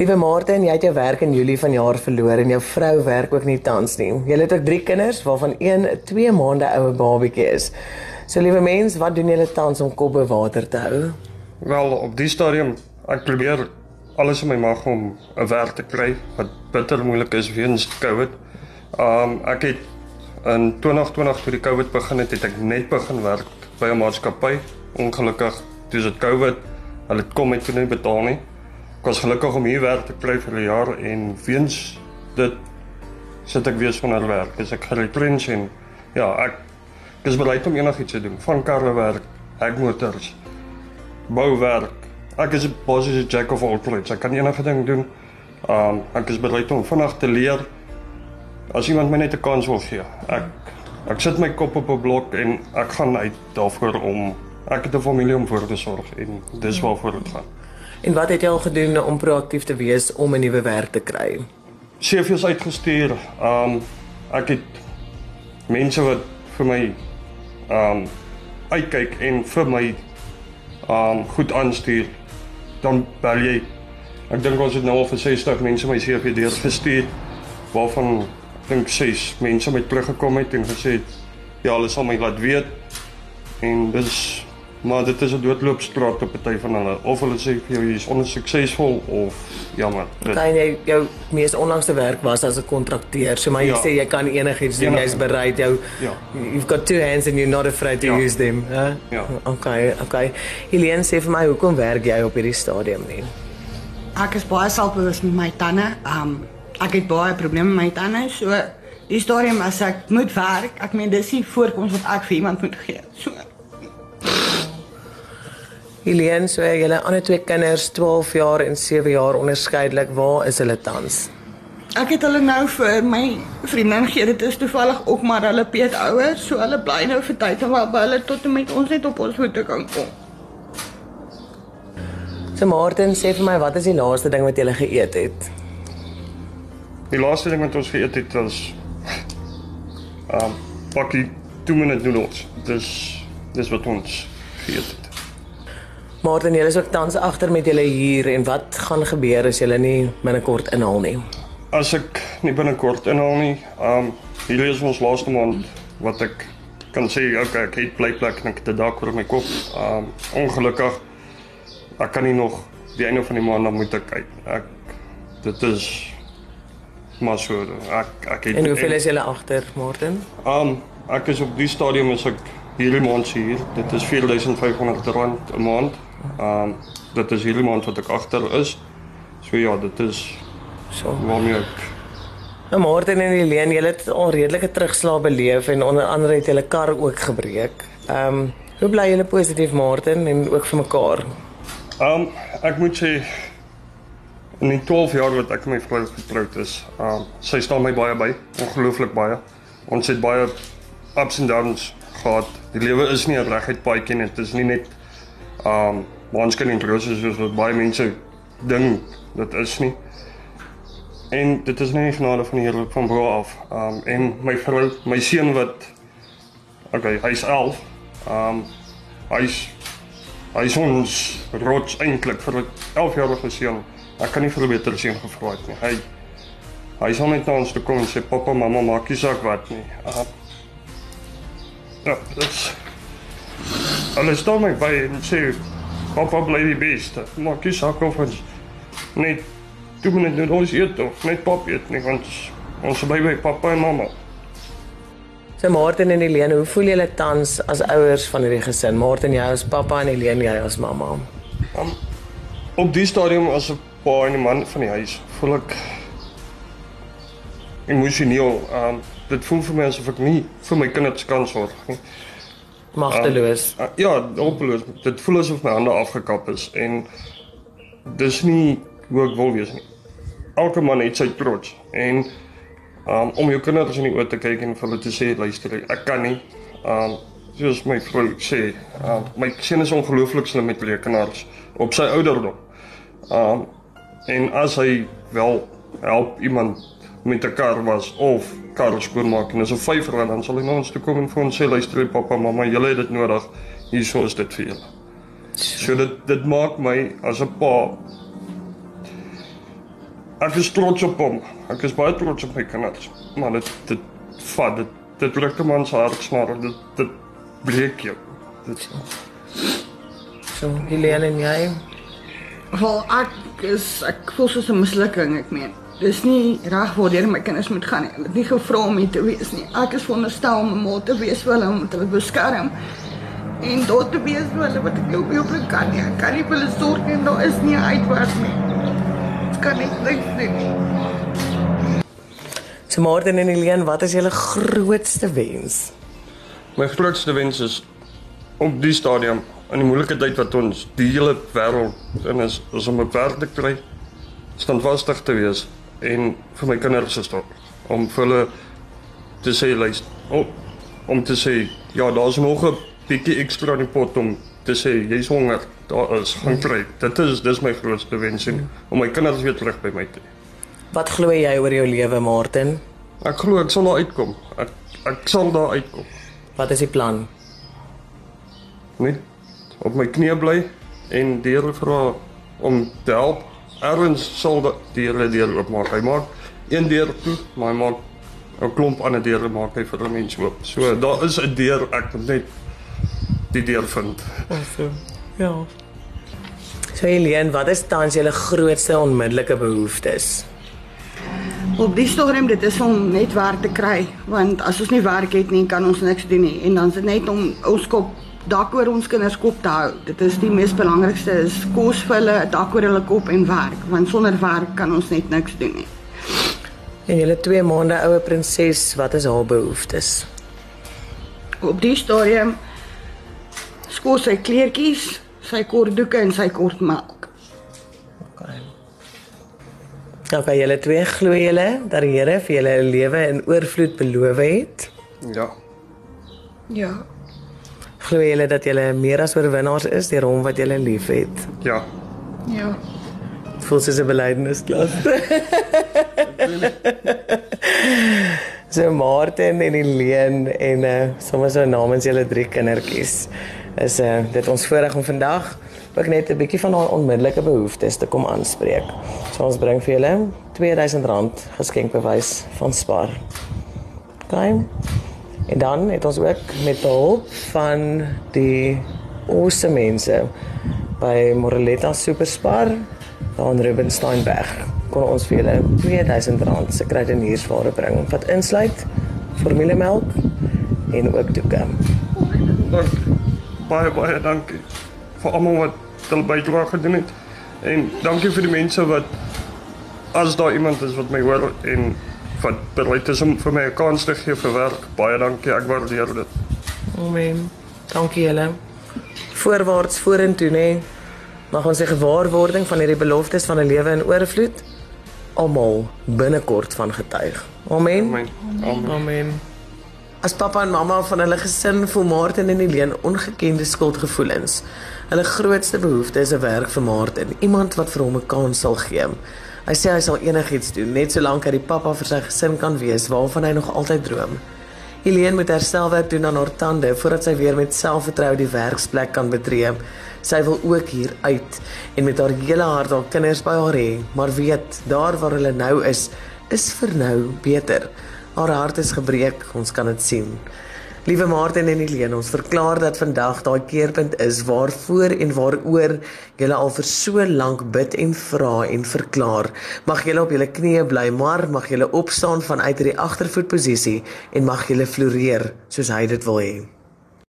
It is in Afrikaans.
Liewe Martin, jy het jou werk in Julie vanjaar verloor en jou vrou werk ook nie tans nie. Julle het ook 3 kinders waarvan een 2 maande oue babatjie is. So liewe mens, wat doen julle tans om kop bo water te hou? Wel, op die stadium ek probeer alles in my mag om 'n werk te kry wat bitter moeilik is weens COVID. Um ek het in 2020 toe die COVID begin het, het ek net begin werk by 'n maatskappy. Ongelukkig, dis dit COVID. Hulle kom met toe nie betaal nie. Ek was gelukkig om hier werk te kry vir 'n jaar en weens dit sit ek weer sonder werk. Dis ek geretrench en ja, ek is bereid om enigiets te doen. Van karre werk, ek motors, bouwerk. Ek is 'n jack of all trades. Ek kan enige ding doen. Um ek is bereid om vinnig te leer as iemand my net 'n kans wil gee. Ek ek sit my kop op 'n blok en ek gaan uit daarvoor om ek het 'n familie om vir te sorg en dis waarvoor dit gaan. En wat het jy al gedoen om proaktief te wees om 'n nuwe werk te kry? CV's uitgestuur. Um ek het mense wat vir my um uitkyk en vir my um goed aanstuur. Dan bel jy. Ek dink ons het nou al vir 60 mense my CV deurgestuur waarvan ek dink 6 mense met teruggekom het en gesê het ja, hulle sal my laat weet. En dis maar dit is 'n doodloopstraat op party van hulle. Of hulle sê vir jou jy is onsuksesvol of jammer. Dit, Kan jy jou mees onlangste werk was as 'n kontrakteur. So maar jy Ja. sê jy kan enigiets doen. Jy's bereid jou Ja. You've got two hands and you're not afraid to Ja. use them, hè? Ja. Okay, okay. Helene sê vir my, hoekom werk jy op hierdie stadium nie? Ek is baie selfbewus met my tande. Um ek het baie probleme met my tande, so die stadium as ek moet werk, ek meen dis nie voorkoms wat ek vir iemand moet gee. So Helene, so julle ander twee kinders, 12 jaar en 7 jaar onderskeidelik, waar is hulle tans? ek het hulle nou vir my vriendin gegee. Dit is toevallig ook maar hulle peet ouer, so hulle bly nou vir tyd en waar by hulle tot en met ons net op ons voete kan kom. So Martin, sê vir my, wat is die laaste ding wat jy geëet het? Die laaste ding wat ons geëet het was um pakkie 2 minute noodles. Dis dis wat ons geëet het. Martin, jy is ook tans agter met julle hier en wat gaan gebeur as julle nie binnekort inhaal nie? As ek nie binnekort inhaal nie, um hierdie is ons laaste maand wat ek kan sê okay, ek het blyplek en ek het 'n dak oor my kop. Um ongelukkig ek kan nie nog die einde van die maand dan moet ek uit. Ek dit is maar so ek ek het En hoeveel is julle agter, Martin? Um ek is op die stadium is ek hierdie maand se hier. Dit is R4500 'n maand. Um dit is hierdie maand wat ek agter is. So ja, dit is So. waarmee ek Nou Martin en Helene, julle het al redelike terugslag beleef en onder andere het julle kar ook gebreek. Ehm, um, hoe bly julle positief Martin en ook vir mekaar? Um ek moet sê in die 12 jaar wat ek met my vrou getroud is, um sy staan my baie by, ongelooflik baie. Ons het baie ups and downs gehad. Die lewe is nie 'n reguit paadjie nie. Dit is nie net um waanskyn en rose soos wat baie mense dink dit is nie. En dit is nie genade van die Here van bo af. Um en my vrou, my seun wat okay, hy's 11. Um hy's hy's ons rots eintlik vir 'n 11-jarige seun. Ek kan nie vir 'n beter seun gevra het nie. Hy hy sal net na ons toe kom en sê pappa, mamma maak nie saak wat nie. Uh, ja, dit's Hulle staan my by en sê pappa bly die beste. Maak nie saak of ons net toe moet net ons eet of net pap eet nie want ons bly by pappa en mamma. So Martin en Helene, hoe voel julle tans as ouers van hierdie gesin? Martin jy as pappa en Helene jy as mamma. Um, op die stadium as 'n pa en 'n man van die huis voel ek emosioneel. Um dit voel vir my asof ek nie vir my kinders kan sorg nie. Magteloos. Uh, ja, hopeloos. Dit voel asof my hande afgekap is en dis nie hoe ek wil wees nie. Elke man het sy trots en um om jou kinders in die oë te kyk en vir hulle te sê luister, ek kan nie. Um soos my vrou sê, um my seun is ongelooflik slim met rekenaars op sy ouderdom. Um en as hy wel help iemand met 'n kar was of kar skoonmaak en dis op 5 rand dan sal hy na ons toe kom en vir ons sê luister pappa mamma julle het dit nodig hierso is dit vir julle. So dit dit maak my as 'n pa ek is trots op hom. Ek is baie trots op my kinders. Maar dit dit vat dit dit druk 'n man se hart snaar. Dit dit breek jou. Dit So, Helene en jy? Wel ek is ek voel soos 'n mislukking, ek meen. Dis nie reg waar my kinders moet gaan nie. Hulle het nie gevra om hier te wees nie. Ek is veronderstel om 'n ma te wees vir hulle om hulle te beskerm. En tot te wees vir hulle wat ek nie op kan nie. Ek kan nie vir hulle sorg en daar is nie 'n uitweg nie. Ek kan nie niks doen nie. So Martin en Helene, wat is julle grootste wens? my grootste wens is op die stadium in die moeilike tyd wat ons die hele wêreld in is, is om 'n werk te kry, standvastig te wees en vir my kinders te staan om vir hulle te sê luister om, om te sê ja daar's nog 'n bietjie ekstra in die pot om te sê jy's honger daar is gaan kry dit is dis my grootste wens en om my kinders weer terug by my te hê. Wat glo jy oor jou lewe, Martin? ek glo ek sal daar uitkom ek ek sal daar uitkom Wat is die plan? net op my knieë bly en die Here vra om te help. Erns sal dat die Here deur oopmaak. Hy maak een deur toe, maar hy maak 'n klomp ander deure maak hy vir 'n mens oop. So daar is 'n deur, ek moet net die deur vind. So, ja. So Helene, wat is tans julle grootste onmiddellike behoeftes? Op die stadium dit is om net werk te kry, want as ons nie werk het nie, kan ons niks doen nie en dan is dit net om ons kop dak oor ons kinders kop te hou. Dit is die mees belangrikste is kos vir hulle, 'n dak oor hulle kop en werk, want sonder werk kan ons net niks doen nie. En julle 2 maande oue prinses, wat is haar behoeftes? Op die stadium skoor sy kleertjies, sy kort doeke en sy kort melk. Okay. Okay, julle twee glo julle dat die Here vir julle 'n lewe in oorvloed beloof het? Ja. Ja. Glo julle dat julle meer as oorwinnaars is deur hom wat julle liefhet? Ja. Ja. Voel soos 'n belydensklas. so Martin en Helene en uh, sommer so namens julle drie kindertjies is uh, dit ons voorreg om vandag ook net 'n bietjie van haar onmiddellike behoeftes te kom aanspreek. So ons bring vir julle R2000 geskenkbewys van Spar. OK. En dan het ons ook met behulp van die awesome mense by Moreletta Superspar daar in Rubensteinberg kon ons vir julle R2000 se kruideniersware bring wat insluit formulemelk en ook doeke. Dank. Baie baie dankie vir almal wat hulle bydrae gedoen het. En dankie vir die mense wat as daar iemand is wat my hoor en wat bereid is om vir my 'n kans te gee vir werk. Baie dankie. Ek waardeer dit. Amen. Dankie julle. Voorwaarts vorentoe nê. Mag ons die gewaarwording van hierdie beloftes van 'n lewe in oorvloed almal binnekort van getuig. Amen. Amen. Amen. Amen. As pappa en mamma van hulle gesin voel Martin en Helene ongekende skuldgevoelens. Hulle grootste behoefte is 'n werk vir Martin, iemand wat vir hom 'n kans sal gee. Hy sê hy sal enigiets doen net solank hy die pappa vir sy gesin kan wees waarvan hy nog altyd droom. Helene moet herstelwerk doen aan haar tande voordat sy weer met selfvertroue die werksplek kan betree. Sy wil ook hier uit en met haar hele hart haar kinders by haar hê, maar weet, daar waar hulle nou is, is vir nou beter. Haar hart is gebreek, ons kan dit sien. Liewe Martin en Helene, ons verklaar dat vandag daai keerpunt is waarvoor en waaroor julle al vir so lank bid en vra en verklaar. Mag julle op julle knieë bly, maar mag julle opstaan vanuit hierdie agtervoetposisie en mag julle floreer soos hy dit wil hê.